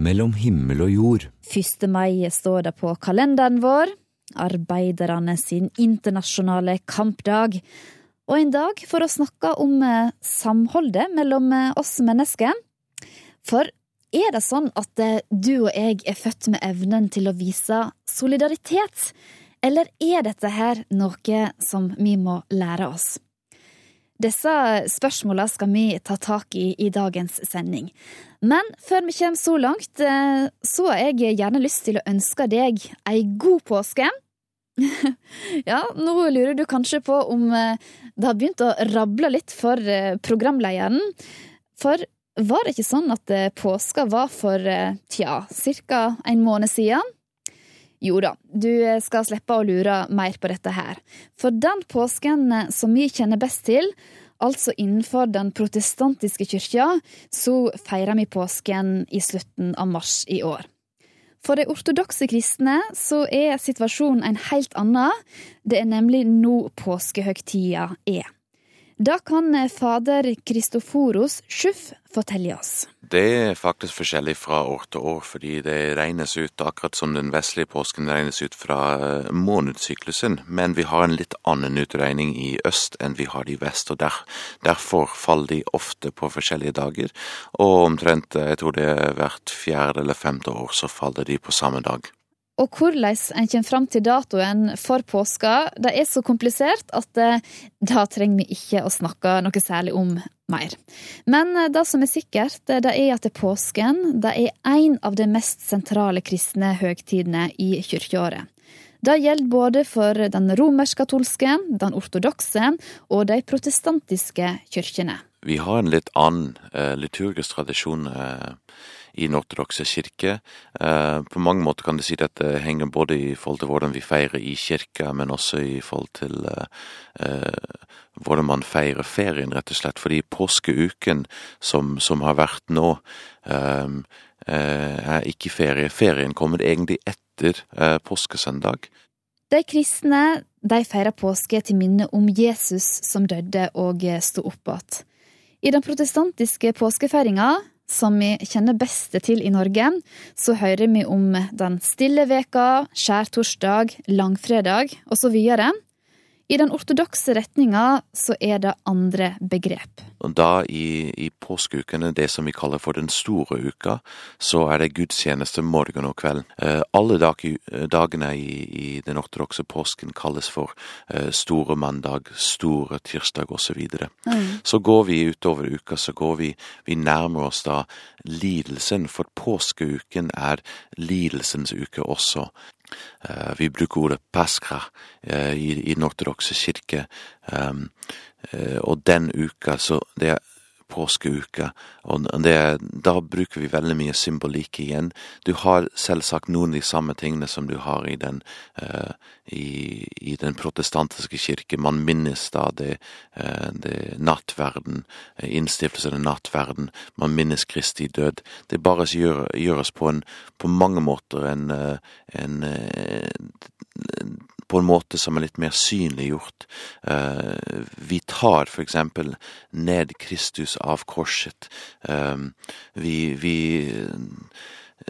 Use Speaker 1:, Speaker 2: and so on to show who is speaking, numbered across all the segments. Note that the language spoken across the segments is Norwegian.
Speaker 1: mellom himmel og jord.
Speaker 2: 1. mai står det på kalenderen vår. Arbeiderne sin internasjonale kampdag. Og en dag for å snakke om eh, samholdet mellom eh, oss mennesker. For er det sånn at eh, du og jeg er født med evnen til å vise solidaritet? Eller er dette her noe som vi må lære oss? Disse spørsmåla skal vi ta tak i i dagens sending. Men før vi kommer så langt, eh, så har jeg gjerne lyst til å ønske deg ei god påske. ja, nå lurer du kanskje på om eh, det har begynt å rable litt for eh, programlederen. For var det ikke sånn at påska var for tja, ca. en måned siden? Jo da, du skal slippe å lure mer på dette her. For den påsken som vi kjenner best til, altså innenfor den protestantiske kyrkja, så feirer vi påsken i slutten av mars i år. For de ortodokse kristne så er situasjonen en helt annen. Det er nemlig nå påskehøgtida er. Da kan fader Kristoforos Schuff fortelle oss.
Speaker 3: Det er faktisk forskjellig fra år til år, fordi det regnes ut, akkurat som den vestlige påsken regnes ut fra eh, månedssyklusen. Men vi har en litt annen utregning i øst enn vi har i vest, og der, derfor faller de ofte på forskjellige dager. Og omtrent, eh, jeg tror det er hvert fjerde eller femte år, så faller de på samme dag.
Speaker 2: Og hvordan en kommer fram til datoen for påska, det er så komplisert at det, da trenger vi ikke å snakke noe særlig om mer. Men eh, det som er sikkert, eh, det er at påsken det er en av de mest sentrale kristne høgtidene i kirkeåret. Det gjelder både for den romersk-katolske, den ortodokse og de protestantiske kirkene.
Speaker 3: Vi har en litt annen liturgisk tradisjon uh, i den ortodokse kirke. Eh, på mange måter kan du si at det henger både i forhold til hvordan vi feirer i kirka, men også i forhold til eh, eh, hvordan man feirer ferien, rett og slett. Fordi påskeuken som, som har vært nå, er ikke ferie. Ferien kommer egentlig etter påskesøndag.
Speaker 2: De kristne de feirer påske til minne om Jesus som døde og sto opp igjen. I den protestantiske påskefeiringa som vi kjenner best til i Norge, så hører vi om den stille veka, skjærtorsdag, langfredag osv. I den ortodokse retninga så er det andre begrep.
Speaker 3: Da i, i påskeukene, det som vi kaller for den store uka, så er det gudstjeneste morgen og kveld. Eh, alle dag, dagene i, i, den ortodokse påsken kalles for eh, store mandag, store tirsdag osv. Så, videre. mm. så går vi utover uka, så går vi Vi nærmer oss da lidelsen, for påskeuken er lidelsens uke også. Eh, vi bruker ordet paskra eh, i, i den ortodokse kirke. Eh, og den uka, så det er påskeuka, og det, da bruker vi veldig mye symbolikk igjen. Du har selvsagt noen av de samme tingene som du har i den, uh, i, i, den protestantiske kirke. Man minnes da det, uh, det nattverden, innstiftelsen av nattverden. Man minnes Kristi død. Det bare gjør, gjøres på, en, på mange måter en, en, en på en måte som er litt mer synliggjort. Eh, vi tar for eksempel ned Kristus av korset. Eh, vi, vi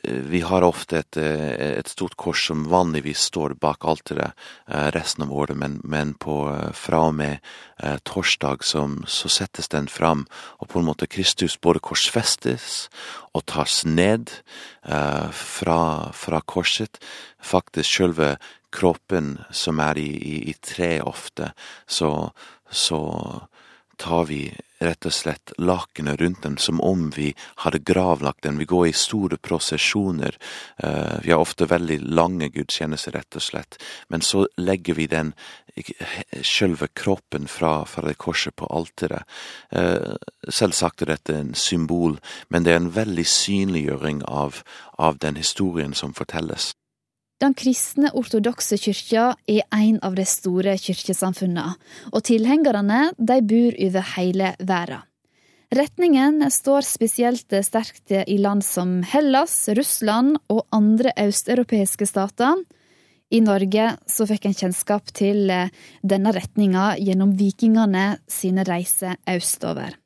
Speaker 3: vi har ofte et, eh, et, stort kors som vanligvis står bak alteret resten av året, men, men på, fra og med eh, torsdag som, så settes den fram, og på en måte Kristus både korsfestes og tas ned eh, fra, fra korset. Faktisk selve kroppen som er i, i, i tre ofte, så, så tar vi rett og slett lakenet rundt den som om vi hadde gravlagt den. Vi går i store prosesjoner. Uh, vi har ofte veldig lange gudstjenester, rett og slett. Men så legger vi den sjølve kroppen fra, fra, det korset på alteret. Uh, selvsagt er dette en symbol, men det er en veldig synliggjøring av, av den historien som fortelles.
Speaker 2: Den kristne ortodokse kyrkja er en av de store kirkesamfunnene, og tilhengerne de bor over hele verden. Retningen står spesielt sterkt i land som Hellas, Russland og andre østeuropeiske stater. I Norge så fikk en kjennskap til denne retninga gjennom vikingene sine reiser østover.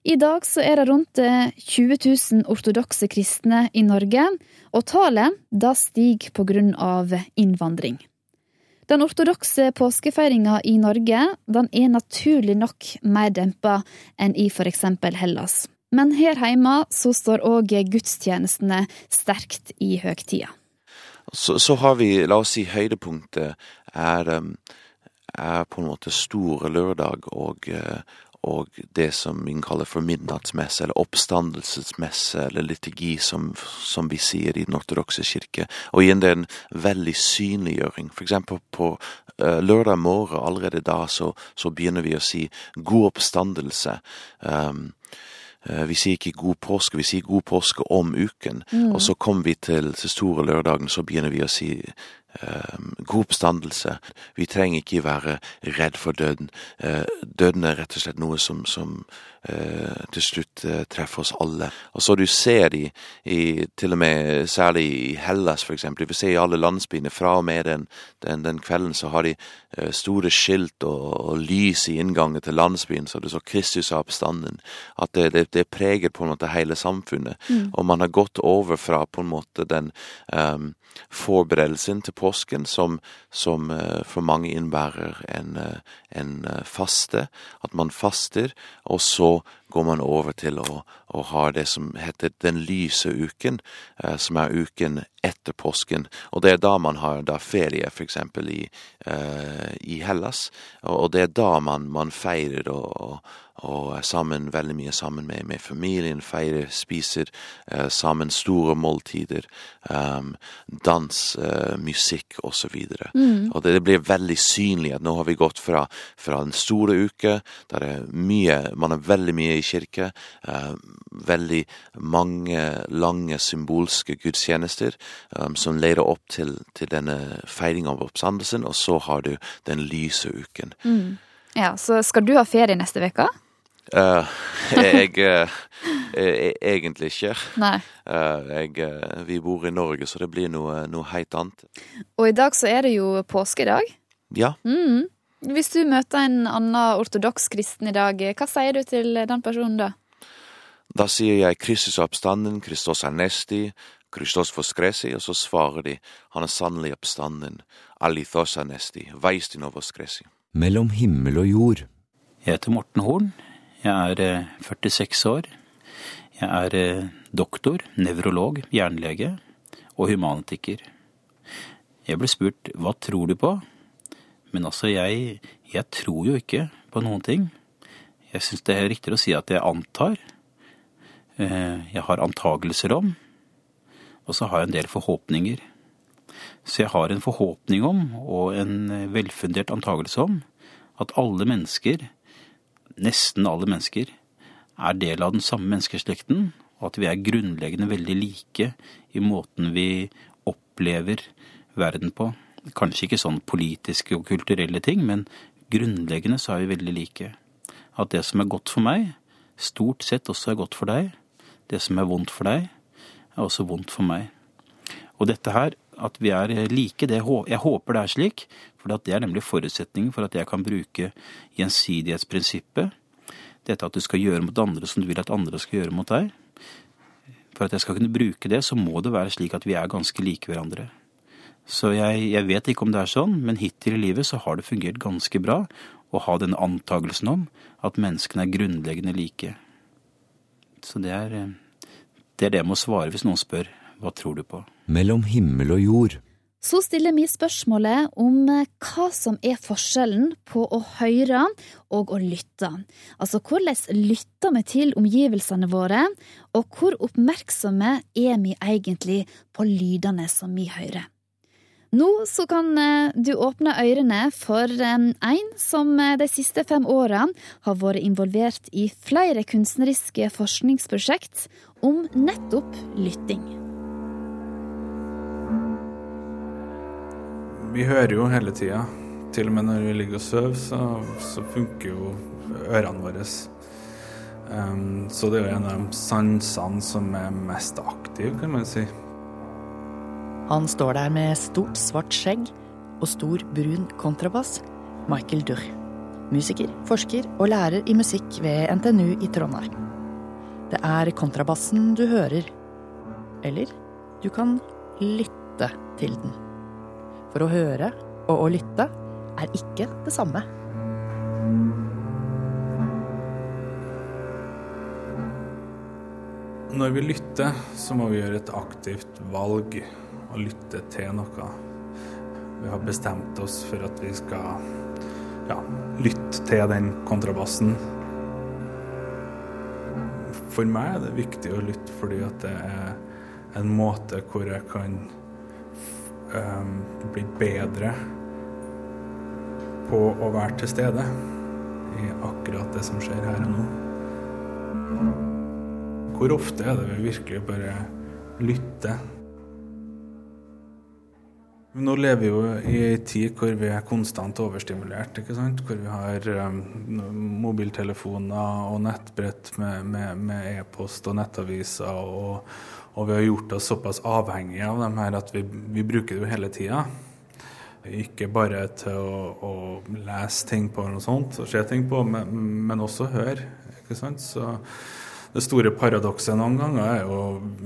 Speaker 2: I dag så er det rundt 20 000 ortodokse kristne i Norge, og tallet da stiger av innvandring. Den ortodokse påskefeiringa i Norge den er naturlig nok mer dempa enn i eksempel Hellas. Men her hjemme så står òg gudstjenestene sterkt i høgtida.
Speaker 3: Så, så, har vi, la oss si høydepunktet er, um, er på en måte store lørdag og, uh, og det som vi kaller for midnattsmesse, eller oppstandelsesmesse, eller liturgi, som, som, vi sier i Den ortodokse kirke. Og igjen det er en veldig synliggjøring. For eksempel på uh, lørdag morgen, allerede da, så, så, begynner vi å si god oppstandelse. Um, uh, vi sier ikke god påske, vi sier god påske om uken. Mm. Og så kommer vi til, til store lørdagen, så begynner vi å si god oppstandelse. Vi trenger ikke være redd for døden. Eh, døden er rett og slett noe som, som uh, til slutt uh, treffer oss alle. Og så du ser i, i til og med særlig i Hellas eksempel, vi ser i alle landsbyene fra og med den, den, den kvelden så har de store skilt og, og, lys i inngangen til landsbyen, så det så Kristus av oppstanden. At det, det, det, preger på en måte hele samfunnet. Mm. Og man har gått over fra på en måte den um, forberedelsen til påsken som, som for mange innebærer en, en faste, at man faster, og så går man over til å, å ha det som heter den lyse uken, eh, som er uken etter påsken. Og det er da man har da ferie, f.eks. I, eh, i Hellas. Og det er da man, man feirer og, og er sammen veldig mye sammen med, med familien, feirer, spiser eh, sammen store måltider, um, dans, eh, musikk osv. Mm. Og det, det, blir veldig synlig at nå har vi gått fra, fra den store uke, der er mye, man er veldig mye i kirke, uh, veldig mange lange symbolske gudstjenester um, som leder opp til, til denne feiringa av oppstandelsen, og så har du den lyse uken. Mm.
Speaker 2: Ja, Så skal du ha ferie neste uke?
Speaker 3: Uh, jeg uh, Egentlig ikke. Uh, jeg, vi bor i Norge, så det blir noe, noe helt annet.
Speaker 2: Og i dag så er det jo påskedag.
Speaker 3: Ja.
Speaker 2: Mm. Hvis du møter en annen ortodoks kristen i dag, hva sier du til den personen da?
Speaker 3: Da sier jeg 'Kristus er oppstanden', 'Kristus er nesti', 'Kristus forskresi', og så svarer de 'Han er sannelig oppstanden', 'Alithos er nesti', 'Veistin forskresi'.
Speaker 1: Mellom himmel og jord.
Speaker 4: Jeg heter Morten Horn. Jeg er 46 eh, år. Jeg er eh, doktor, nevrolog, jernlege og humanetiker. Jeg ble spurt hva tror du på? Men altså, jeg, jeg tror jo ikke på noen ting. Jeg syns det er riktigere å si at jeg antar. Eh, jeg har antagelser om. Og så har jeg en del forhåpninger. Så jeg har en forhåpning om, og en velfundert antagelse om, at alle mennesker nesten alle mennesker er del av den samme menneskeslekten, og at vi er grunnleggende veldig like i måten vi opplever verden på. Kanskje ikke sånn politiske og kulturelle ting, men grunnleggende så er vi veldig like. At det som er godt for meg, stort sett også er godt for deg. Det som er vondt for deg, er også vondt for meg. Og dette her, at vi er like, det, jeg håper det er slik, for det er nemlig forutsetningen for at jeg kan bruke gjensidighetsprinsippet. Dette at du skal gjøre mot andre som du vil at andre skal gjøre mot deg. For at jeg skal kunne bruke det, så må det være slik at vi er ganske like hverandre. Så jeg, jeg vet ikke om det er sånn, men hittil i livet så har det fungert ganske bra å ha denne antagelsen om at menneskene er grunnleggende like. Så det er eh, det, er det jeg må svare hvis noen spør hva tror du på.
Speaker 1: Mellom himmel og jord
Speaker 2: så stiller vi spørsmålet om eh, hva som er forskjellen på å høre og å lytte. Altså hvordan lytter vi til omgivelsene våre, og hvor oppmerksomme er vi egentlig på lydene som vi hører. Nå så kan eh, du åpne ørene for eh, en som de siste fem årene har vært involvert i flere kunstneriske forskningsprosjekt om nettopp lytting.
Speaker 5: vi hører jo hele tida. Til og med når vi ligger og sover, så, så, funker jo ørene våre. Um, så det er jo en av de sansene som er mest aktive, kan man si.
Speaker 6: Han står der med stort, svart skjegg og stor, brun kontrabass. Michael Durr. Musiker, forsker og lærer i musikk ved NTNU i Trondheim. Det er kontrabassen du hører. Eller du kan lytte til den. For å høre og å lytte er ikke det samme.
Speaker 5: Når vi lytter, så må vi gjøre et aktivt valg og lytte til noe. Vi har bestemt oss for at vi skal ja, lytte til den kontrabassen. For meg er det viktig å lytte fordi at det er en måte hvor jeg kan um, bli bedre på å være til stede i akkurat det som skjer her og nå. Hvor ofte er det vi virkelig bare lytter? Nå lever vi jo i ei tid hvor vi er konstant overstimulert. ikke sant? Hvor vi har um, mobiltelefoner og nettbrett med, e-post e-post og nettaviser. Og, og, vi har gjort oss såpass avhengige av dem her at vi, vi bruker det jo hele tida. Ikke bare til å, å, lese ting på noe sånt og se ting på, men, men også høre. ikke sant? Så det store paradokset noen ganger er jo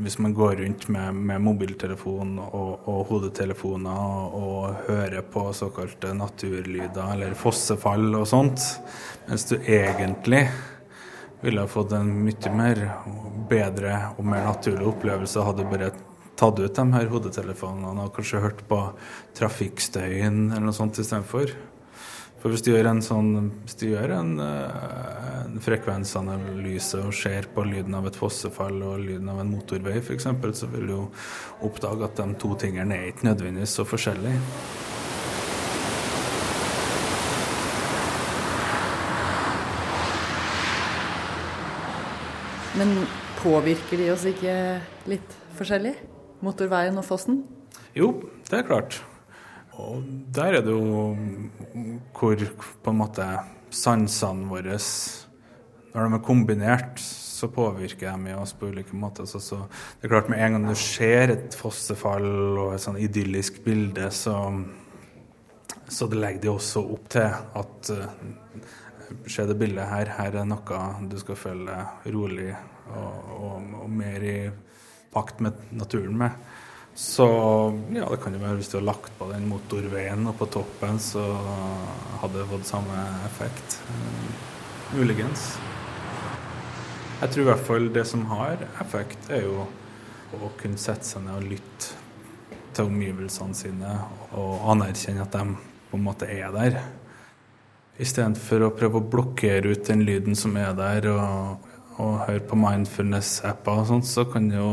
Speaker 5: hvis man går rundt med, med mobiltelefon og, og hodetelefoner og, og, hører på såkalte naturlyder eller fossefall og sånt, mens du egentlig ville ha fått en mye mer bedre og mer naturlig opplevelse hadde du bare tatt ut de her hodetelefonene og kanskje hørt på trafikkstøyen eller noe sånt istedenfor. For hvis du gjør en sånn Hvis du gjør en, eh, en frekvensanalyse og ser på lyden av et fossefall og lyden av en motorvei f.eks., så vil du jo oppdage at de to tingene er ikke nødvendigvis så forskjellige.
Speaker 6: Men påvirker de oss ikke litt forskjellig? Motorveien og fossen?
Speaker 5: Jo, det er klart. Og der er det jo hvor på en måte sansene våre Når de er kombinert, så påvirker de oss på ulike måter. Så, så, det er klart Med en gang du ser et fossefall og et sånn idyllisk bilde, så, så det legger de også opp til at uh, Se det bildet her. Her er noe du skal føle rolig og, og, og mer i pakt med naturen med. Så ja, det kan jo være hvis du har lagt på den motorveien og på toppen, så hadde det fått samme effekt. Uh, muligens. Jeg tror i hvert fall det som har effekt, er jo å kunne sette seg ned og lytte til omgivelsene sine og anerkjenne at de på en måte er der. Istedenfor å prøve å blokkere ut den lyden som er der, og og høre på mindfulness-apper og sånt, så kan du jo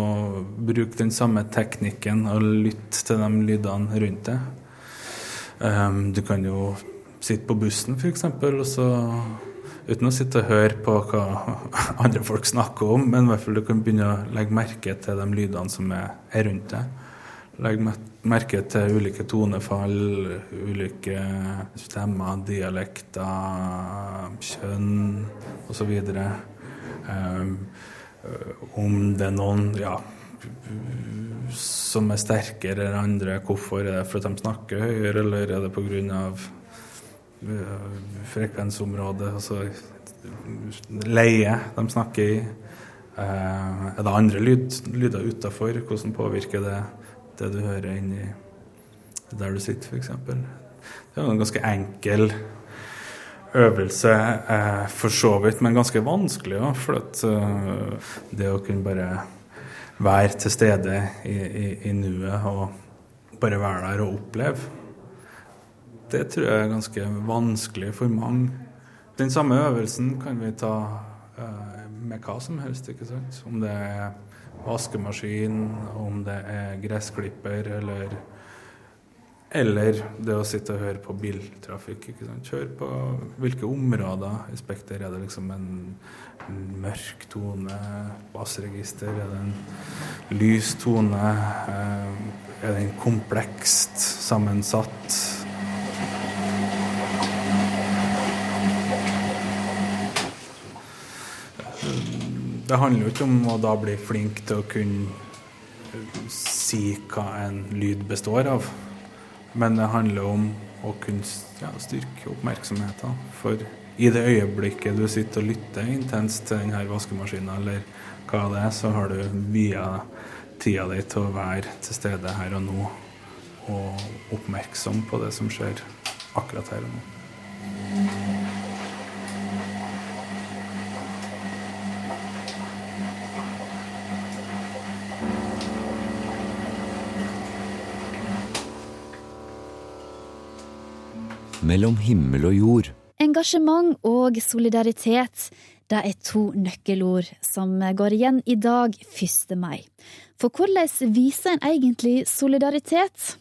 Speaker 5: bruke den samme teknikken og lytte til de lydene rundt deg. Um, du kan jo sitte på bussen f.eks., og så uten å sitte og høre på hva andre folk snakker om, men i hvert fall du kan begynne å legge merke til de lydene som er, er rundt deg. Legge merke til ulike tonefall, ulike stemmer, dialekter, kjønn osv. Um, om det er noen ja, som er sterkere enn andre, hvorfor er det fordi de snakker høyere, eller er det pga. Uh, frekvensområdet, altså leie de snakker i? Uh, er det andre lyd, lyder utafor? Hvordan påvirker det det du hører inni der du sitter, f.eks.? Det er en ganske enkel øvelse er for så vidt, men ganske vanskelig. Ja, for at, eh, det å kunne bare være til stede i, i, i nuet og bare være der og oppleve, det tror jeg er ganske vanskelig for mange. Den samme øvelsen kan vi ta eh, med hva som helst. ikke sant? Om det er vaskemaskin, om det er gressklipper eller eller det å sitte og høre på biltrafikk. ikke sant? Kjøre på hvilke områder i Spekter. Er det liksom en, en mørk tone? Bassregister? Er det en lys tone? Eh, er den komplekst sammensatt? Det handler jo ikke om å da bli flink til å kunne si hva en lyd består av. Men det handler om å kunne ja, styrke oppmerksomheten. For i det øyeblikket du sitter og lytter intenst til denne vaskemaskinen, eller hva det er, så har du via tida di til å være til stede her og nå, og oppmerksom på det som skjer akkurat her og nå.
Speaker 1: Mellom himmel og jord.
Speaker 2: Engasjement og solidaritet det er to nøkkelord som går igjen i dag, 1. mai. For hvordan viser en egentlig solidaritet?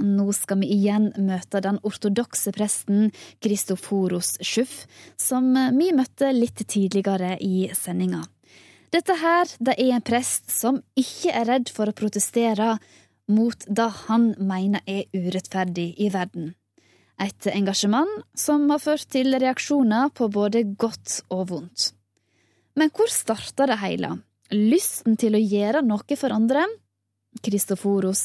Speaker 2: Nå skal vi igjen møte den ortodokse presten Kristoforos Schuff, som vi møtte litt tidligere i sendinga. Dette her det er en prest som ikke er redd for å protestere mot det han mener er urettferdig i verden. Et engasjement som har ført til reaksjoner på både godt og vondt. Men hvor starta det hele? Lysten til å gjøre noe for andre? Kristoforos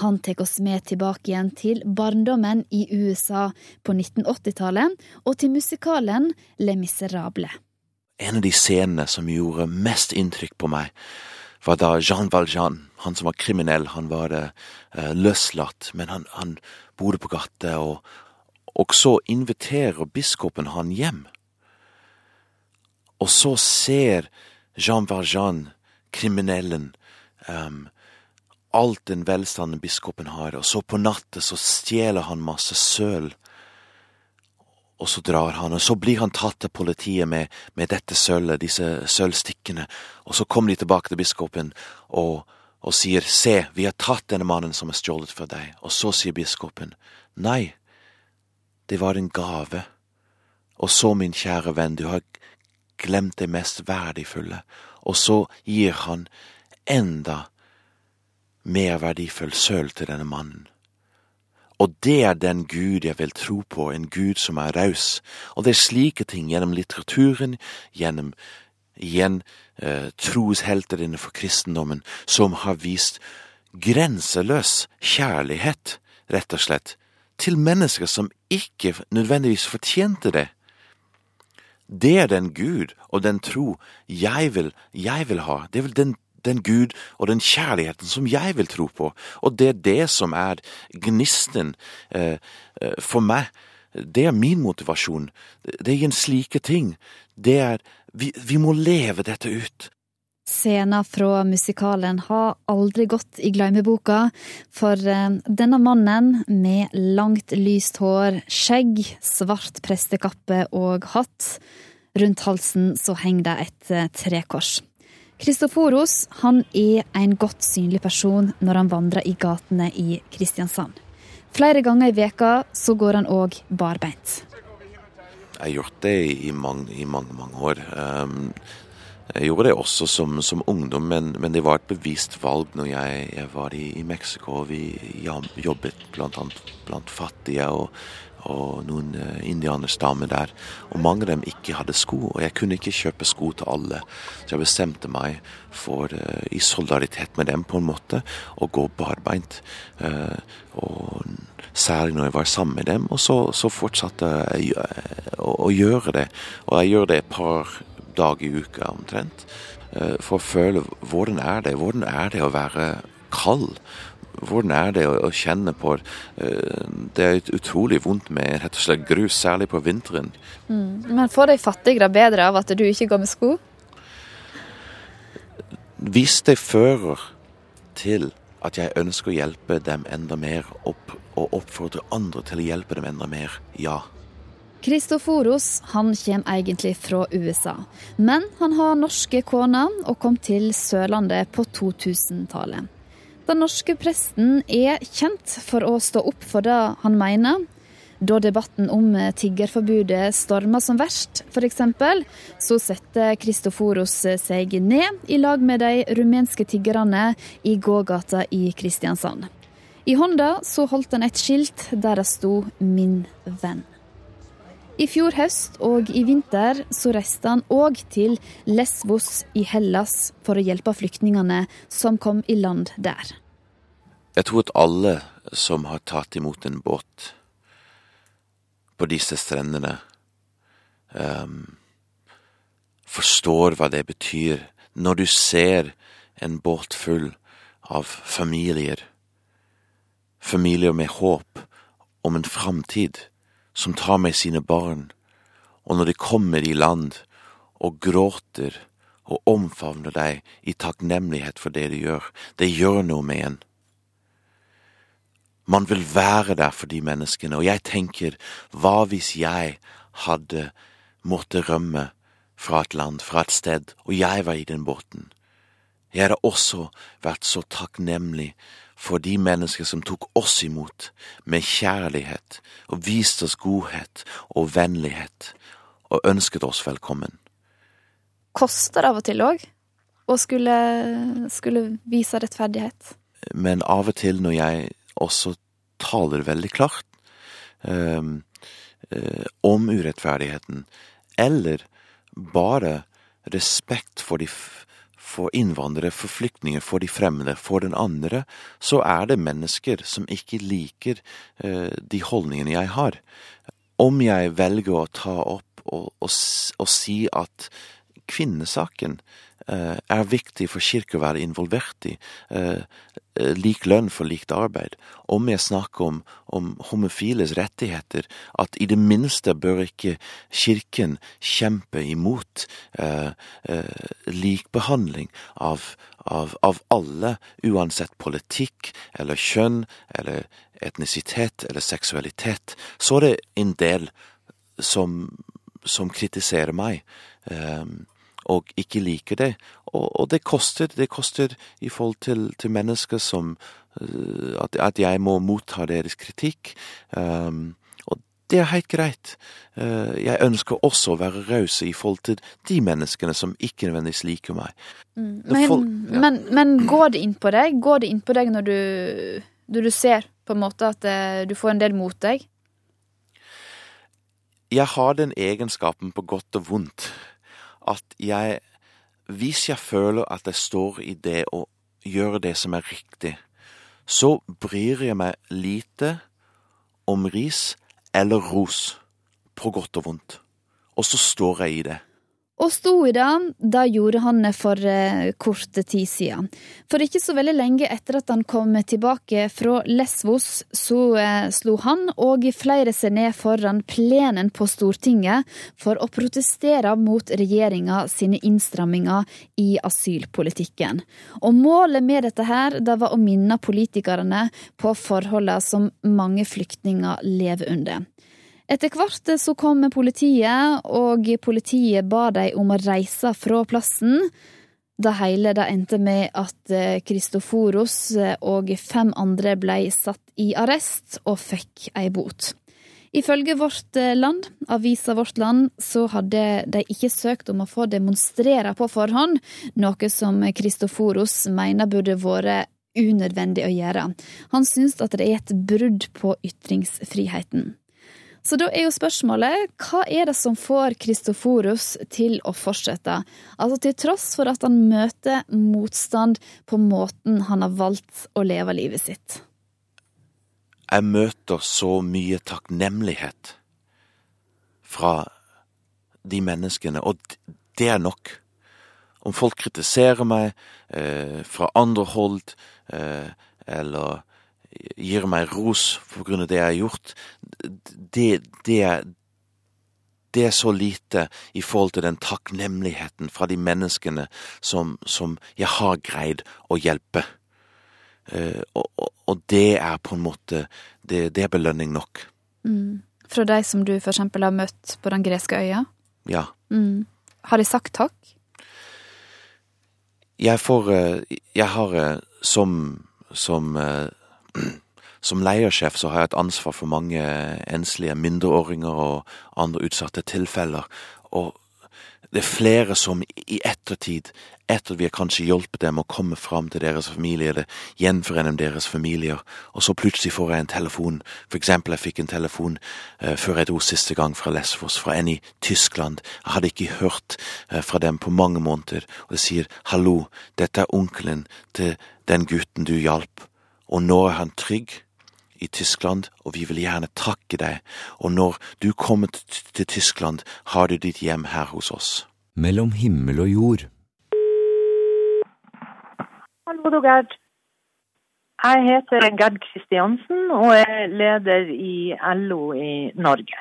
Speaker 2: han tar oss med tilbake igjen til barndommen i USA på 1980-tallet, og til musikalen Le Miserable.
Speaker 3: En av de scenene som gjorde mest inntrykk på meg, var da Jean Valjean, han som var kriminell, han var uh, løslatt, men han, han bodde på gata, og, og så inviterer biskopen han hjem. Og så ser Jean Valjean, kriminellen, um, alt den velstanden biskopen har, og så på natta så stjeler han masse søl. Og så drar han, og så blir han tatt til politiet med, med dette sølvet, disse sølvstikkene, og så kommer de tilbake til biskopen og, og sier, se, vi har tatt denne mannen som er stjålet fra deg, og så sier biskopen, nei, det var en gave, og så, min kjære venn, du har glemt det mest verdifulle, og så gir han enda mer verdifull sølv til denne mannen. Og det er den Gud jeg vil tro på, en Gud som er raus. Og det er slike ting gjennom litteraturen, gjennom igjen eh, troshelter innenfor kristendommen, som har vist grenseløs kjærlighet, rett og slett, til mennesker som ikke nødvendigvis fortjente det. Det er den Gud og den tro jeg vil, jeg vil ha. Det er vel den den Gud og den kjærligheten som jeg vil tro på. Og det er det som er gnisten eh, for meg. Det er min motivasjon. Det er en slike ting. Det er vi, vi må leve dette ut.
Speaker 2: Scener fra musikalen har aldri gått i glemmeboka, for denne mannen med langt, lyst hår, skjegg, svart prestekappe og hatt, rundt halsen så henger det et trekors. Kristoforos han er en godt synlig person når han vandrer i gatene i Kristiansand. Flere ganger i veka så går han òg barbeint.
Speaker 3: Jeg har gjort det i mange, i mange, mange år. Um, jeg gjorde det også som, som ungdom, men, men, det var et bevisst valg når jeg, jeg var i, i Mexico. Vi jobbet blant annet blant fattige og, og noen uh, indianerstammer der. Og mange av dem ikke hadde sko, og jeg kunne ikke kjøpe sko til alle. Så jeg bestemte meg for, uh, i solidaritet med dem på en måte, å gå barbeint. Uh, og særlig når jeg var sammen med dem. Og så, så fortsatte jeg å, å, gjøre det. Og jeg gjør det et par dager i uka omtrent. For å føle hvordan er det? Hvordan er det å være kald? Hvordan er det å, kjenne på Det er utrolig vondt med rett og slett grus, særlig på vinteren.
Speaker 2: Mm. Men får de fattigere bedre av at du ikke går med sko?
Speaker 3: Hvis det fører til at jeg ønsker å hjelpe dem enda mer, opp, og oppfordre andre til å hjelpe dem enda mer, ja.
Speaker 2: Kristoforos han kommer egentlig fra USA, men han har norske koner og kom til Sørlandet på 2000-tallet. Den norske presten er kjent for å stå opp for det han mener. Da debatten om tiggerforbudet storma som verst, f.eks., så setter Kristoforos seg ned i lag med de rumenske tiggerne i gågata i Kristiansand. I hånda så holdt han et skilt der det sto 'Min venn'. I fjor høst og i vinter så reiste han òg til Lesvos i Hellas for å hjelpe flyktningene som kom i land der.
Speaker 3: Jeg tror at alle som har tatt imot en båt på disse strendene, um, forstår hva det betyr når du ser en båt full av familier, familier med håp om en framtid, som tar med sine barn, og når de kommer i land og gråter og omfavner deg i takknemlighet for det de gjør, det gjør noe med en. Man vil være der for de menneskene, og jeg tenker, hva hvis jeg hadde måttet rømme fra et land, fra et sted, og jeg var i den båten? Jeg hadde også vært så takknemlig for de mennesker som tok oss imot med kjærlighet og viste oss godhet og vennlighet og ønsket oss velkommen.
Speaker 2: Koster av og til òg å skulle, skulle vise rettferdighet?
Speaker 3: Men av og til når jeg også taler veldig klart um, om urettferdigheten, eller bare respekt for, de, for innvandrere, for flyktninger, for de fremmede, for den andre, så er det mennesker som ikke liker eh, de holdningene jeg har. Om jeg velger å ta opp og, og, og si at kvinnesaken eh, er viktig for kirke å være involvert i, lik lønn for likt arbeid, om jeg snakker om, om homofiles rettigheter, at i det minste bør ikke kirken kjempe imot eh, eh, likbehandling av, av, av, alle, uansett politikk eller kjønn eller etnisitet eller seksualitet, så er det en del som, som kritiserer meg. Eh, og ikke liker det. Og, og, det koster. Det koster i forhold til, til mennesker som uh, at, at, jeg må motta deres kritikk. Um, og det er helt greit. Uh, jeg ønsker også å være raus i forhold til de menneskene som ikke nødvendigvis liker meg.
Speaker 2: Mm. Men, folk, ja. men, men, går det inn på deg? Går det inn på deg når du, når du ser på en måte at uh, du får en del mot deg?
Speaker 3: Jeg har den egenskapen på godt og vondt at jeg Hvis jeg føler at jeg står i det å gjøre det som er riktig, så bryr jeg meg lite om ris eller ros, på godt og vondt. Og så står jeg i det.
Speaker 2: Og sto i det, da gjorde han det for eh, kort tid siden. For ikke så veldig lenge etter at han kom tilbake fra Lesvos, så eh, slo han og flere seg ned foran plenen på Stortinget for å protestere mot regjeringa sine innstramminger i asylpolitikken. Og målet med dette her, det var å minne politikerne på forholdene som mange flyktninger lever under. Etter hvert så kom politiet, og politiet ba dem om å reise fra plassen. Det hele det endte med at Kristoforos eh, og fem andre ble satt i arrest og fikk ei bot. Ifølge Vårt eh, Land, avisa Vårt Land, så hadde de ikke søkt om å få demonstrere på forhånd, noe som Kristoforos mener burde vært unødvendig å gjøre. Han syns at det er et brudd på ytringsfriheten. Så da er jo spørsmålet, hva er det som får Kristoforus til å fortsette? Altså til tross for at han møter motstand på måten han har valgt å leve livet sitt.
Speaker 3: Jeg møter så mye takknemlighet fra de menneskene, og det er nok. Om folk kritiserer meg eh, fra andre hold, eh, eller gir meg ros på grunn av det jeg har gjort, det, det, det er så lite i forhold til den takknemligheten fra de menneskene som, som jeg har greid å hjelpe. Uh, og, og, det er på en måte Det, det er belønning nok.
Speaker 2: Mm. Fra de som du eksempel har møtt på den greske øya?
Speaker 3: Ja.
Speaker 2: Mm. Har de sagt takk?
Speaker 3: Jeg får uh, Jeg har uh, som, som som leiersjef så har jeg et ansvar for mange enslige mindreåringer og andre utsatte tilfeller. Og det er flere som i ettertid, etter at vi har kanskje hjulpet dem å komme fram til deres familie, eller gjenforene deres familier, og så plutselig får jeg en telefon. For eksempel, jeg fikk en telefon eh, før jeg dro siste gang fra Lesvos, fra en i Tyskland. Jeg hadde ikke hørt eh, fra dem på mange måneder, og de sier hallo, dette er onkelen til den gutten du hjalp, og nå er han trygg i Tyskland, og vi vil gjerne takke deg, og når du kommer til Tyskland, har du ditt hjem her hos oss.
Speaker 1: Mellom himmel og jord.
Speaker 7: Hallo, du Gerd. Jeg heter Gerd Kristiansen og er leder i LO i Norge.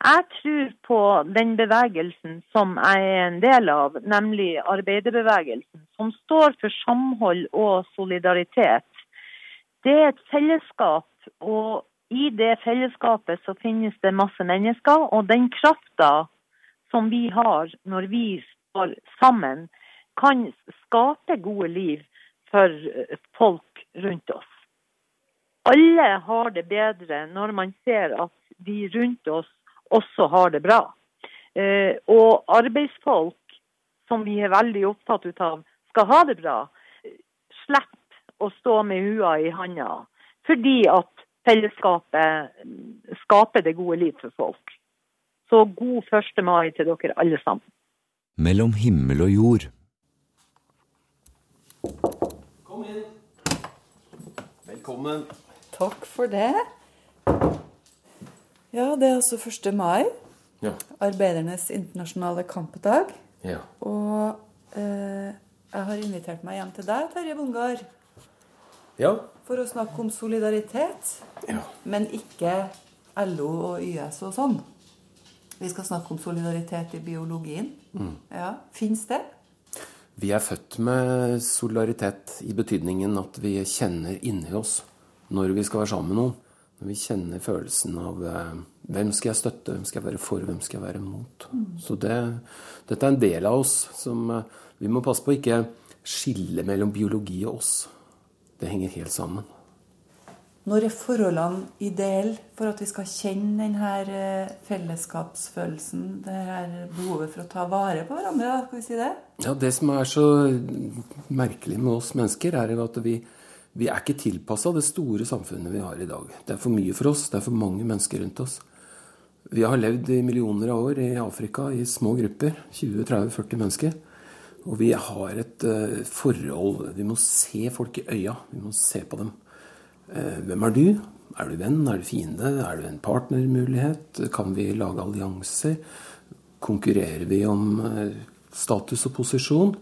Speaker 7: Jeg tror på den bevegelsen som jeg er en del av, nemlig arbeiderbevegelsen, som står for samhold og solidaritet. Det er et fellesskap, og i det fellesskapet så finnes det masse mennesker. Og den krafta som vi har når vi står sammen, kan skape gode liv for folk rundt oss. Alle har det bedre når man ser at de rundt oss også har det bra. Eh, og arbeidsfolk, som vi er veldig opptatt av, skal ha det bra. Slipp å stå med hua i handa, fordi at fellesskapet skaper det gode liv for folk. Så god 1. mai til dere alle sammen.
Speaker 1: Mellom himmel og jord.
Speaker 8: Kom inn. Velkommen.
Speaker 9: Takk for det. Ja, det er altså 1. mai.
Speaker 8: Ja.
Speaker 9: Arbeidernes internasjonale kampdag.
Speaker 8: Ja.
Speaker 9: Og eh, jeg har invitert meg hjem til deg, Terje Bongard,
Speaker 8: Ja.
Speaker 9: for å snakke om solidaritet.
Speaker 8: Ja.
Speaker 9: Men ikke LO og YS og sånn. Vi skal snakke om solidaritet i biologien.
Speaker 8: Mm.
Speaker 9: Ja, Fins det?
Speaker 8: Vi er født med solidaritet i betydningen at vi kjenner inni oss når vi skal være sammen med noen. Når vi kjenner følelsen av eh, hvem skal jeg støtte, hvem skal jeg være for, hvem skal jeg være mot. Så det, dette er en del av oss som eh, Vi må passe på å ikke skille mellom biologi og oss. Det henger helt sammen.
Speaker 9: Når er forholdene ideelle for at vi skal kjenne denne eh, fellesskapsfølelsen? Det her behovet for å ta vare på hverandre, skal vi si det?
Speaker 8: Ja, Det som er så merkelig med oss mennesker, er jo at vi, vi er ikke tilpassa det store samfunnet vi har i dag. Det er for mye for oss, det er for mange mennesker rundt oss. Vi har levd i millioner av år i Afrika i små grupper, 20-30-40 mennesker. Og vi har et uh, forhold Vi må se folk i øya. Vi må se på dem. Uh, hvem er du? Er du venn? Er du fiende? Er du en partnermulighet? Kan vi lage allianser? Konkurrerer vi om uh, status og posisjon?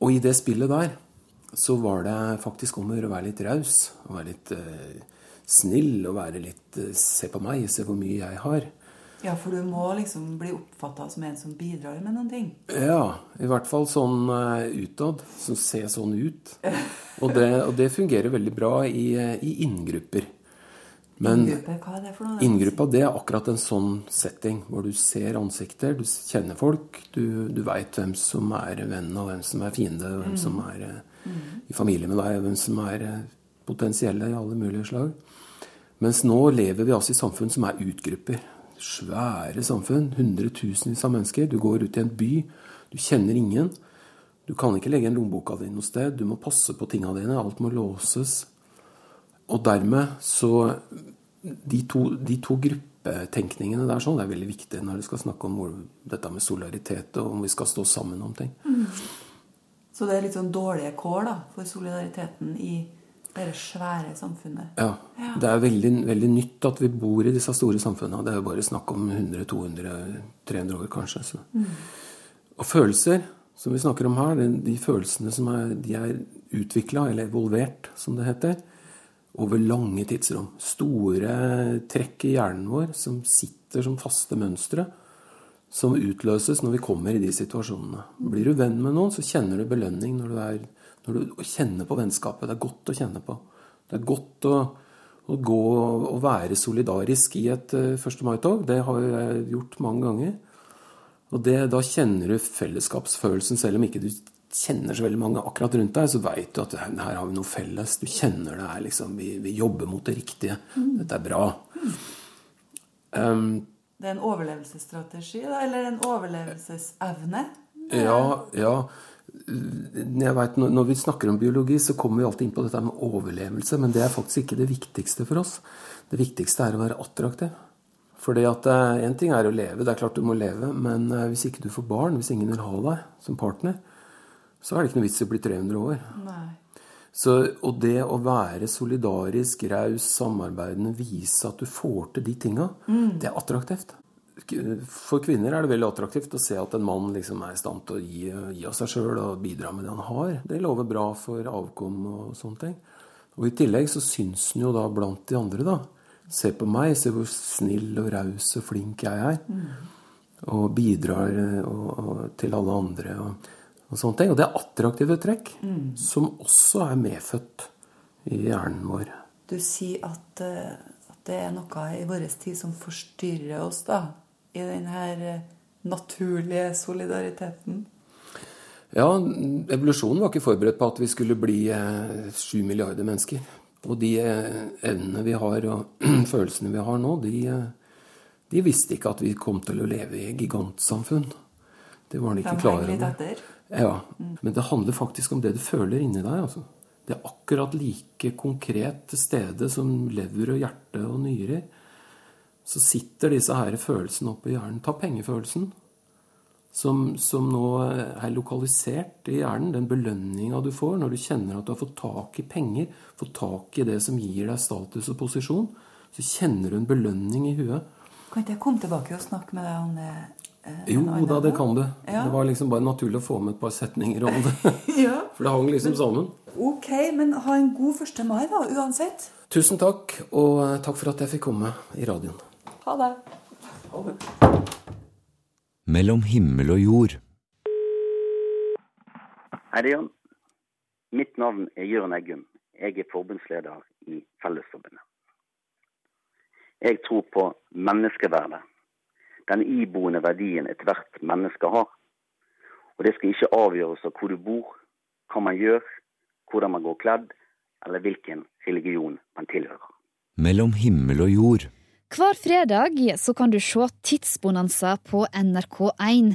Speaker 8: Og i det spillet der så var det faktisk om å gjøre å være litt raus. Å være litt eh, snill og være litt eh, Se på meg, se hvor mye jeg har.
Speaker 9: Ja, for du må liksom bli oppfatta som en som bidrar med noen ting.
Speaker 8: Ja, i hvert fall sånn uh, utad. Som ser sånn ut. Og det, og det fungerer veldig bra i, eh, i inngrupper. Men
Speaker 9: Inngruppe, hva er det
Speaker 8: inngruppa det er akkurat en sånn setting hvor du ser ansikter, du kjenner folk, du, du veit hvem som er venn, og hvem som er fiende, og hvem som er i familie med deg, hvem som er eh, potensielle i alle mulige slag. Mens nå lever vi altså i samfunn som er utgrupper. Svære samfunn. Hundretusenvis av mennesker. Du går ut i en by. Du kjenner ingen. Du kan ikke legge igjen lommeboka di noe sted. Du må passe på tinga dine. Alt må låses. Og dermed så De to, de to gruppetenkningene der sånn, det er veldig viktig når du skal snakke om dette med solidaritet og om vi skal stå sammen om ting.
Speaker 9: Så det er litt sånn dårlige kår da, for solidariteten i det svære samfunnet.
Speaker 8: Ja. Det er veldig, veldig nytt at vi bor i disse store samfunnene. Det er jo bare snakk om 100-200-300 år, kanskje. Så. Og følelser, som vi snakker om her, de, de følelsene som er, de er utvikla, eller evolvert, som det heter, over lange tidsrom. Store trekk i hjernen vår som sitter som faste mønstre. Som utløses når vi kommer i de situasjonene. Blir du venn med noen, så kjenner du belønning når du, er, når du kjenner på vennskapet. Det er godt å kjenne på. Det er godt å, å gå og være solidarisk i et eh, 1. mai-tog. Det har jeg gjort mange ganger. Og det, da kjenner du fellesskapsfølelsen, selv om ikke du kjenner så veldig mange akkurat rundt deg, så veit du at her har vi noe felles. Du kjenner det er liksom Vi, vi jobber mot det riktige. Dette er bra. Um,
Speaker 9: Det er en overlevelsesstrategi, da, eller en overlevelsesevne.
Speaker 8: ja, ja. Jeg vet, når, vi snakker om biologi, så kommer vi alltid inn på dette med overlevelse, men det er faktisk ikke det viktigste for oss. Det viktigste er å være attraktiv. Fordi at Én ting er å leve, det er klart du må leve, men eh, hvis ikke du får barn, hvis ingen vil ha deg som partner, så er det ikke noe vits i å bli 300 år.
Speaker 9: Nei.
Speaker 8: Så, og det å være solidarisk, raus, samarbeidende, vise at du får til de tinga, det er attraktivt. For kvinner er det veldig attraktivt å se at en mann liksom er i stand til å gi, gi av seg sjøl og bidra med det han har. Det lover bra for avkom og sånne ting. Og i tillegg så syns han jo da blant de andre, da. Se på meg, se hvor snill og raus og flink jeg er. Og bidrar og, og, til alle andre og, og, sånne ting. Og det er attraktive trekk som også er medfødt i hjernen vår.
Speaker 9: Du sier at, at det er noe i vår tid som forstyrrer oss, da. I den her naturlige solidariteten.
Speaker 8: Ja, evolusjonen var ikke forberedt på at vi skulle bli sju eh, milliarder mennesker. Og de eh, evnene vi har og følelsene vi har nå, de, eh, de, visste ikke at vi kom til å leve i gigantsamfunn. Det var de ikke klar over. Ja, Men det handler faktisk om det du føler inni deg. altså. Det er akkurat like konkret til stede som lever og hjerte og nyrer. Så sitter disse her følelsene oppe i hjernen. Ta pengefølelsen som, som, nå er lokalisert i hjernen. Den belønninga du får når du kjenner at du har fått tak i penger, fått tak i det som gir deg status og posisjon, så kjenner du en belønning i huet.
Speaker 9: Kan ikke jeg komme tilbake og snakke med deg om det?
Speaker 8: Eh, jo da, det kan du. Ja. Det var liksom bare naturlig å få med et par setninger om det. ja. For det hang liksom sammen.
Speaker 9: Ok, men ha en god 1. mai, da, uansett.
Speaker 8: Tusen takk, og eh, takk for at jeg fikk komme i radioen.
Speaker 9: Ha det.
Speaker 8: Ha det
Speaker 1: mellom himmel og jord.
Speaker 10: Hei, det er Jan. Mitt navn er Jørn Eggum. Jeg er forbundsleder i Fellesforbundet. Jeg tror på menneskeverdet, den iboende verdien ethvert menneske har. Og det skal ikke avgjøres av hvor du bor, hva man gjør, hvordan man går kledd, eller hvilken religion man tilhører.
Speaker 1: Mellom himmel og jord.
Speaker 2: Hver fredag så kan du se Tidsbonanza på NRK1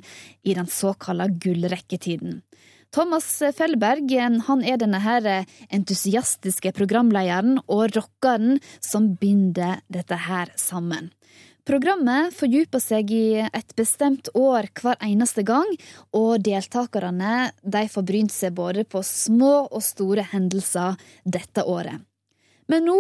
Speaker 2: i den såkalte gullrekketiden. Thomas Fellberg han er denne her entusiastiske programlederen og rockeren som binder dette her sammen. Programmet fordyper seg i et bestemt år hver eneste gang, og deltakerne de får brynt seg både på små og store hendelser dette året. Men nå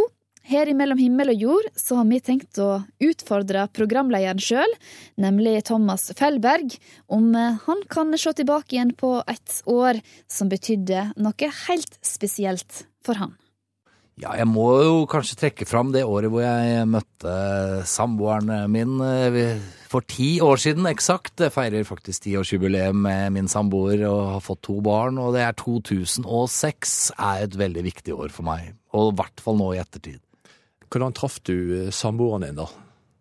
Speaker 2: her i Mellom himmel og jord så har vi tenkt å utfordre programlederen sjøl, nemlig Thomas Fellberg, om eh, han kan se tilbake igjen på et år som betydde noe helt spesielt for han.
Speaker 11: Ja, jeg må jo kanskje trekke fram det året hvor jeg møtte samboeren min eh, for ti år siden eksakt. Jeg feirer faktisk tiårsjubileum med min samboer og har fått to barn. Og det er 2006 er et veldig viktig år for meg, og i hvert fall nå i ettertid.
Speaker 12: Hvordan traff du eh, samboeren din, da?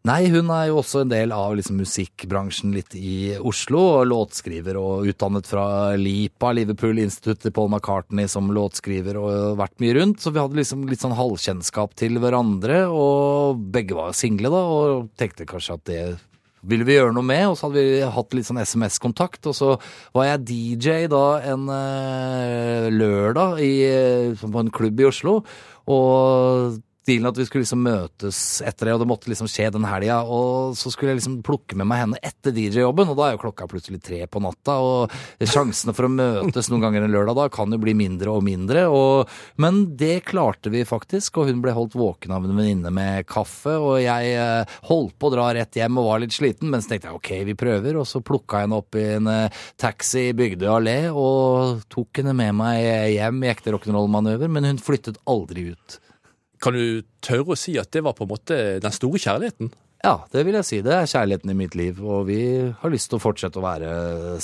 Speaker 11: Nei, hun er jo også en del av liksom, musikkbransjen litt i Oslo. og Låtskriver og utdannet fra LIPA, Liverpool-instituttet Paul McCartney, som låtskriver og vært mye rundt. Så vi hadde liksom litt sånn halvkjennskap til hverandre, og begge var single, da, og tenkte kanskje at det ville vi gjøre noe med, og så hadde vi hatt litt sånn SMS-kontakt. Og så var jeg DJ da en uh, lørdag i, på en klubb i Oslo. Og dealen at vi skulle liksom møtes etter det, og det måtte liksom skje den helga. Og så skulle jeg liksom plukke med meg henne etter DJ-jobben, og da er jo klokka plutselig tre på natta. Og sjansene for å møtes noen ganger en lørdag da kan jo bli mindre og mindre. Og, men det klarte vi faktisk, og hun ble holdt våken av en venninne med kaffe. Og jeg eh, holdt på å dra rett hjem og var litt sliten, men så tenkte jeg ok, vi prøver. Og så plukka jeg henne opp i en eh, taxi i Bygdøy allé og tok henne med meg hjem i ekte rock'n'roll-manøver, men hun flyttet aldri ut.
Speaker 12: Kan du tørre å si at det var på en måte den store kjærligheten?
Speaker 11: Ja, det vil jeg si. Det er kjærligheten i mitt liv, og vi har lyst til å fortsette å være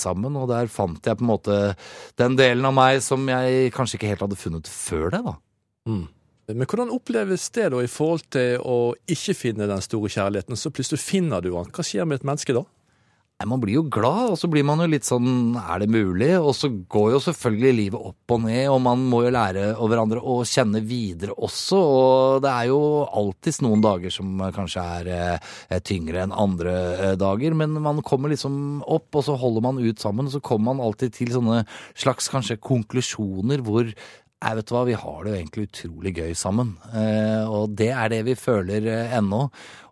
Speaker 11: sammen. Og der fant jeg på en måte den delen av meg som jeg kanskje ikke helt hadde funnet før det, da.
Speaker 12: Mm. Men hvordan oppleves det da i forhold til å ikke finne den store kjærligheten, så plutselig finner du den? Hva skjer med et menneske da?
Speaker 11: Man blir jo glad, og så blir man jo litt sånn er det mulig? Og så går jo selvfølgelig livet opp og ned, og man må jo lære av hverandre å kjenne videre også. Og det er jo alltids noen dager som kanskje er eh, tyngre enn andre eh, dager, men man kommer liksom opp, og så holder man ut sammen, og så kommer man alltid til sånne slags kanskje konklusjoner hvor jeg vet hva, vi har det jo egentlig utrolig gøy sammen. Eh, og det er det vi føler ennå.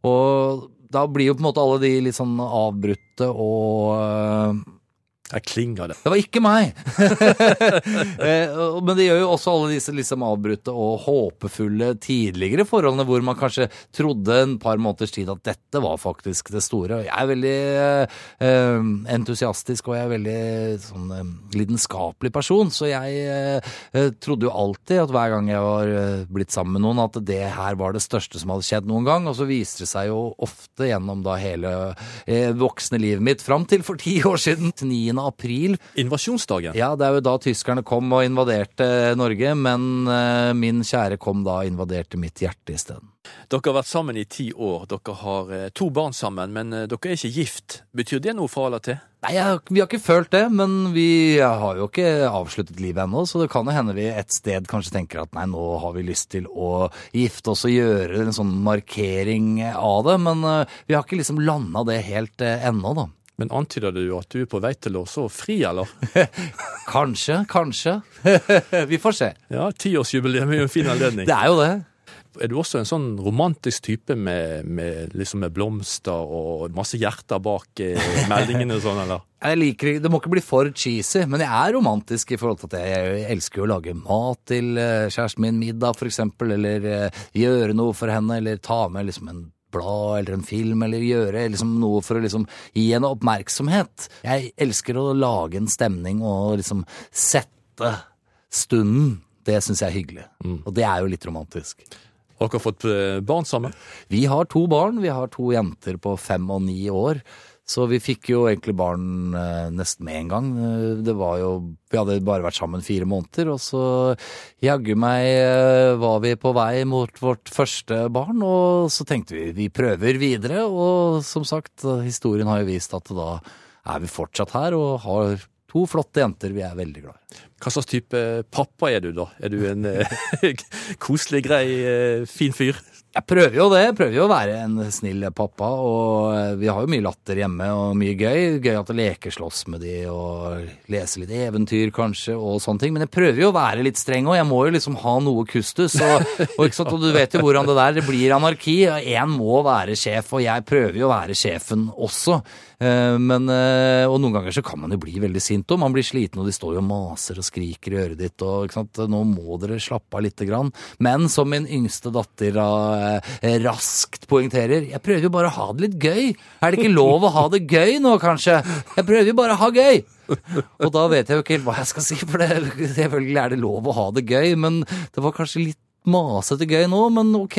Speaker 11: Og da blir jo på en måte alle de litt sånn avbrutte og
Speaker 12: Jeg klinger det.
Speaker 11: Det var ikke meg! Eh, Men det gjør jo også alle disse liksom avbrutte og håpefulle tidligere forholdene hvor man kanskje trodde en par måneders tid at dette var faktisk det store. Jeg er veldig eh, entusiastisk og jeg er veldig sånn eh, lidenskapelig person, så jeg eh, eh, trodde jo alltid at hver gang jeg var blitt sammen med noen, at det her var det største som hadde skjedd noen gang. Og så viste det seg jo ofte gjennom da hele eh, voksne livet mitt fram til for ti år siden, 9. april.
Speaker 12: Invasjonsdagen.
Speaker 11: Ja, det er jo da tyskerne kom og invaderte Norge, men eh, min kjære kom da og invaderte mitt hjerte isteden.
Speaker 12: Dere har vært sammen i ti år. Dere har eh, to barn sammen, men eh, dere er ikke gift. Betyr det noe fra eller til?
Speaker 11: Nei, vi har ikke følt det, men vi har jo ikke avsluttet livet ennå, så det kan jo hende vi et sted kanskje tenker at nei, nå har vi lyst til å gifte oss og gjøre en sånn markering av det, men vi har ikke liksom landa det helt ennå, da.
Speaker 12: Men antyder du at du er på vei til å så fri, eller?
Speaker 11: Kanskje, kanskje. vi får se.
Speaker 12: Ja, tiårsjubileum er jo en fin anledning.
Speaker 11: Det er jo det.
Speaker 12: Er du også en sånn romantisk type med, med, liksom med blomster og masse hjerter bak eh, meldingene og sånn, eller?
Speaker 11: Jeg liker, Det må ikke bli for cheesy, men jeg er romantisk i forhold til at jeg elsker å lage mat til eh, kjæresten min, middag eksempel, eller eh, gjøre noe for henne, eller ta med liksom en blad eller en film, eller gjøre liksom noe for å liksom gi henne oppmerksomhet. Jeg elsker å lage en stemning og liksom sette stunden. Det syns jeg er hyggelig. Og det er jo litt romantisk.
Speaker 12: Har dere fått eh, barn sammen?
Speaker 11: Vi har to barn. Vi har to jenter på fem og ni år. Så vi fikk jo egentlig barn eh, nesten med en gang. Eh, Det var jo Vi hadde bare vært sammen fire måneder, og så jaggu meg eh, var vi på vei mot vårt første barn, og så tenkte vi vi prøver videre, og som sagt, historien har jo vist at da er vi fortsatt her og har to flotte jenter vi er veldig glad i.
Speaker 12: Hva slags type pappa er du, da? Er du en koselig, grei, fin fyr?
Speaker 11: Jeg prøver jo det. Jeg prøver jo å være en snill pappa, og eh, vi har jo mye latter hjemme og mye gøy. Gøy at jeg lekeslåss med de og lese litt eventyr kanskje og sånne ting. Men jeg prøver jo å være litt streng, og jeg må jo liksom ha noe kustus. Og, og, og du vet jo hvordan det der det blir anarki. Én må være sjef, og jeg prøver jo å være sjefen også. Eh, Men, eh, og noen ganger så kan man jo bli veldig sint, òg. man blir sliten, og de står jo og maser og skriker i øret ditt, og nå må dere slappe av lite grann. Men som min yngste datter eh, raskt poengterer, jeg prøver jo bare å ha det litt gøy. Er det ikke lov å ha det gøy nå, kanskje? Jeg prøver jo bare å ha gøy. Og da vet jeg jo ikke helt hva jeg skal si, for det, selvfølgelig er det lov å ha det gøy, men det var kanskje litt masete gøy nå, men ok.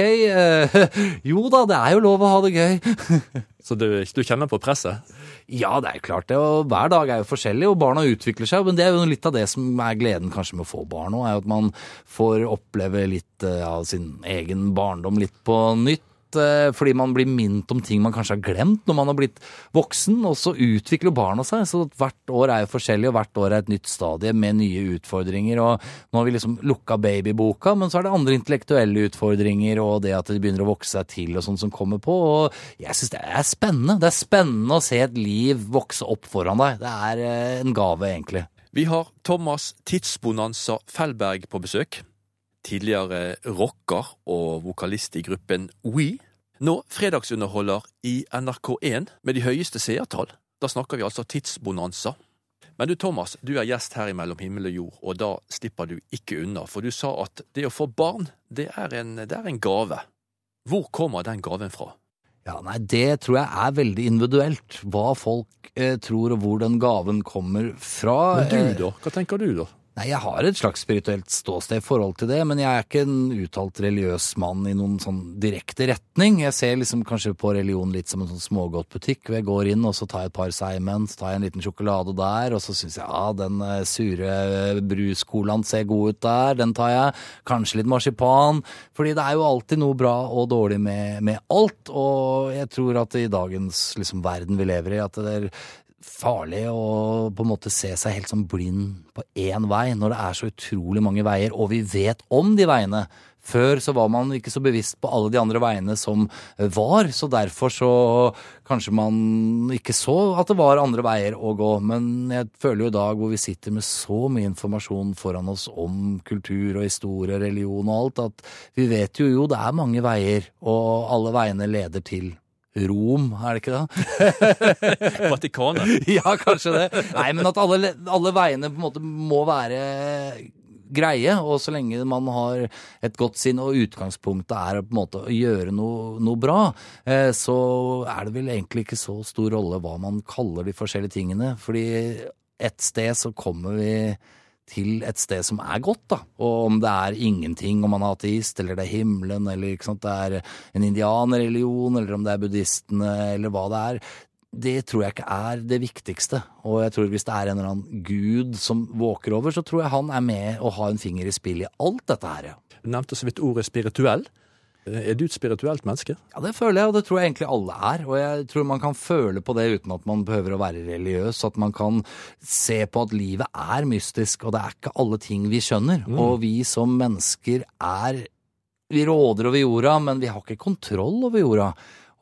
Speaker 11: Jo da, det er jo lov å ha det gøy.
Speaker 12: Så du, du kjenner på presset?
Speaker 11: Ja, det er klart det, og hver dag er jo forskjellig, og barna utvikler seg, men det er jo litt av det som er gleden kanskje med å få barn nå, er jo at man får oppleve litt eh, av sin egen barndom litt på nytt, eh, fordi man blir minnet om ting man kanskje har glemt når man har blitt voksen, og så utvikler barna seg, så hvert år er jo forskjellig, og hvert år er et nytt stadie med nye utfordringer, og nå har vi liksom lukka babyboka, men så er det andre intellektuelle utfordringer, og det at de begynner å vokse seg til og sånn som kommer på, og jeg synes det er spennende. Det er spennende å se et liv vokse opp foran deg. Det er eh, en gave, egentlig.
Speaker 12: Vi har Thomas Tidsbonanza Fellberg på besøk. Tidligere rocker og vokalist i gruppen We. Nå fredagsunderholder i NRK1 med de høyeste seertall. Da snakker vi altså Tidsbonanza. Men du Thomas, du er gjest her i Mellom himmel og jord, og da slipper du ikke unna. For du sa at det å få barn, det er en, det er en gave. Hvor kommer den gaven fra?
Speaker 11: Ja, nei, Det tror jeg er veldig individuelt, hva folk eh, tror og hvor den gaven kommer fra.
Speaker 12: Men
Speaker 11: Eh,
Speaker 12: du da? Hva tenker du da?
Speaker 11: Nei, Jeg har et slags spirituelt ståsted i forhold til det, men jeg er ikke en uttalt religiøs mann i noen sånn direkte retning. Jeg ser liksom kanskje på religion litt som en sånn smågodtbutikk, hvor jeg går inn og så tar jeg et par Simon, så tar jeg en liten sjokolade der, og så syns jeg ja, den eh, sure bruscolaen ser god ut der, den tar jeg. Kanskje litt marsipan. Fordi det er jo alltid noe bra og dårlig med, med alt, og jeg tror at i dagens liksom, verden vi lever i, at det er farlig å på en måte se seg helt som blind på én vei, når det er så utrolig mange veier, og vi vet om de veiene. Før så var man ikke så bevisst på alle de andre veiene som var, så derfor så kanskje man ikke så at det var andre veier å gå. Men jeg føler jo i dag hvor vi sitter med så mye informasjon foran oss om kultur og historie religion og alt, at vi vet jo jo det er mange veier, og alle veiene leder til Rom, er det ikke det?
Speaker 12: Vatikanet.
Speaker 11: ja, kanskje det. Nei, men at alle, alle veiene på en måte må være greie, og så lenge man har et godt sinn og utgangspunktet er på en måte å gjøre noe, noe bra, eh, så er det vel egentlig ikke så stor rolle hva man kaller de forskjellige tingene. Fordi et sted så kommer vi til et sted som er godt, da. Og om det er ingenting, om man er ateist, eller det er himmelen, eller sant, det er en indianerreligion, eller om det er buddhistene, eller hva det er. Det tror jeg ikke er det viktigste. Og jeg tror hvis det er en eller annen gud som våker over, så tror jeg han er med og har en finger i spillet i alt dette her.
Speaker 12: Du nevnte så vidt ordet spirituell. Er du et spirituelt menneske?
Speaker 11: Ja, det føler jeg, og det tror jeg egentlig alle er. Og jeg tror man kan føle på det uten at man behøver å være religiøs. At man kan se på at livet er mystisk, og det er ikke alle ting vi skjønner.
Speaker 12: Mm.
Speaker 11: Og vi som mennesker er Vi råder over jorda, men vi har ikke kontroll over jorda.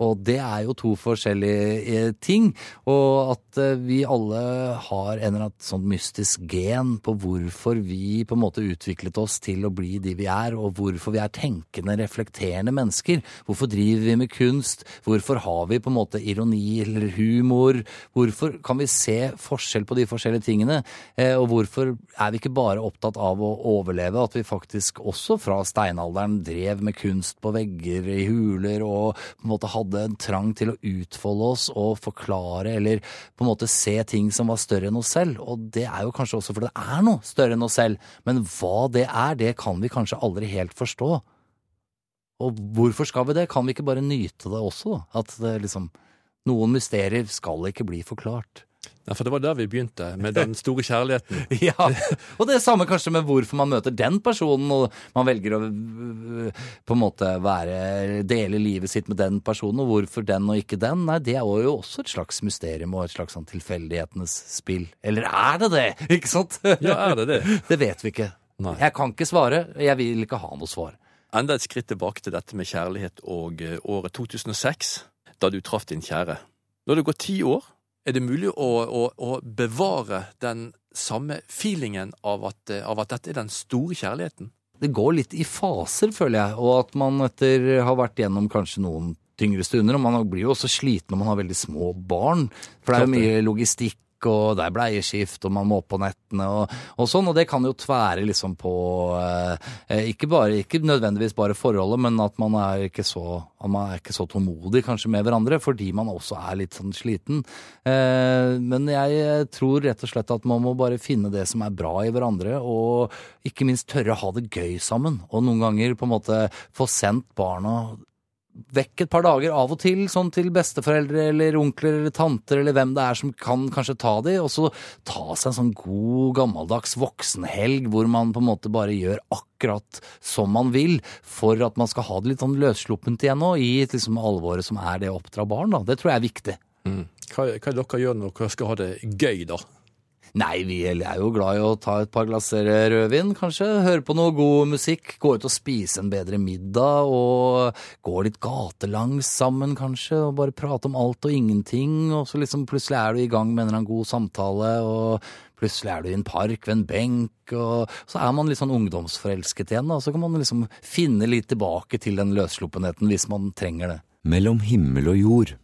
Speaker 11: Og det er jo to forskjellige eh, ting. Og at eh, vi alle har en eller annen sånn mystisk gen på hvorfor vi på en måte utviklet oss til å bli de vi er, og hvorfor vi er tenkende, reflekterende mennesker. Hvorfor driver vi med kunst? Hvorfor har vi på en måte ironi eller humor? Hvorfor kan vi se forskjell på de forskjellige tingene? Eh, Og hvorfor er vi ikke bare opptatt av å overleve, at vi faktisk også fra steinalderen drev med kunst på vegger i huler og på en måte hadde en trang til å utfolde oss og forklare eller på en måte se ting som var større enn oss selv. Og det er jo kanskje også fordi det er noe større enn oss selv, men hva det er, det kan vi kanskje aldri helt forstå. Og hvorfor skal vi det? Kan vi ikke bare nyte det også? At det liksom Noen mysterier skal ikke bli forklart.
Speaker 12: Ja, for det var der vi begynte, med den store kjærligheten.
Speaker 11: Ja, og det er samme kanskje med hvorfor man møter den personen, og man velger å på en måte være, dele livet sitt med den personen, og hvorfor den og ikke den. Nei, det er jo også et slags mysterium og et slags sånn tilfeldighetenes spill. Eller er det det? Ikke sant?
Speaker 12: Ja, er det det?
Speaker 11: Det vet vi ikke.
Speaker 12: Nei.
Speaker 11: Jeg kan ikke svare. Jeg vil ikke ha noe svar.
Speaker 12: Enda et skritt tilbake til dette med kjærlighet og eh, året 2006, da du traff din kjære. Nå har det gått ti år. Er det mulig å, å, å bevare den samme feelingen av at, av at dette er den store kjærligheten?
Speaker 11: det går litt i faser, føler jeg. Og at man etter har vært gjennom kanskje noen tyngre stunder, og man blir jo også sliten når man har veldig små barn. For det er jo mye logistikk, og det er bleieskift, og man må på nettene og, og sånn. Og det kan jo tvære liksom på eh, ikke, bare, ikke nødvendigvis bare forholdet, men at man er ikke så, er ikke så tålmodig kanskje med hverandre, fordi man også er litt sånn sliten. Eh, men jeg tror rett og slett at man må bare finne det som er bra i hverandre, og ikke minst tørre å ha det gøy sammen. Og noen ganger på en måte få sendt barna vekk et par dager av og til, sånn til besteforeldre eller onkler eller tanter eller hvem det er som kan kanskje ta de, og så ta seg en sånn god, gammeldags voksenhelg hvor man på en måte bare gjør akkurat som man vil, for at man skal ha det litt sånn løssluppent igjen nå, i liksom alvoret som er det å oppdra barn, da. Det tror jeg er viktig.
Speaker 12: Hva, hva det dere gjør når dere skal ha det gøy, da?
Speaker 11: Nei, vi er jo glad i å ta et par glasser rødvin, kanskje. Høre på noe god musikk. Gå ut og spise en bedre middag. Og gå litt gatelangs sammen, kanskje. Og bare prate om alt og ingenting. Og så liksom plutselig er du i gang med en eller annen god samtale. Og plutselig er du i en park ved en benk. Og så er man litt sånn ungdomsforelsket igjen. Og så kan man liksom finne litt tilbake til den løssluppenheten hvis man trenger det.
Speaker 1: Mellom himmel og jord.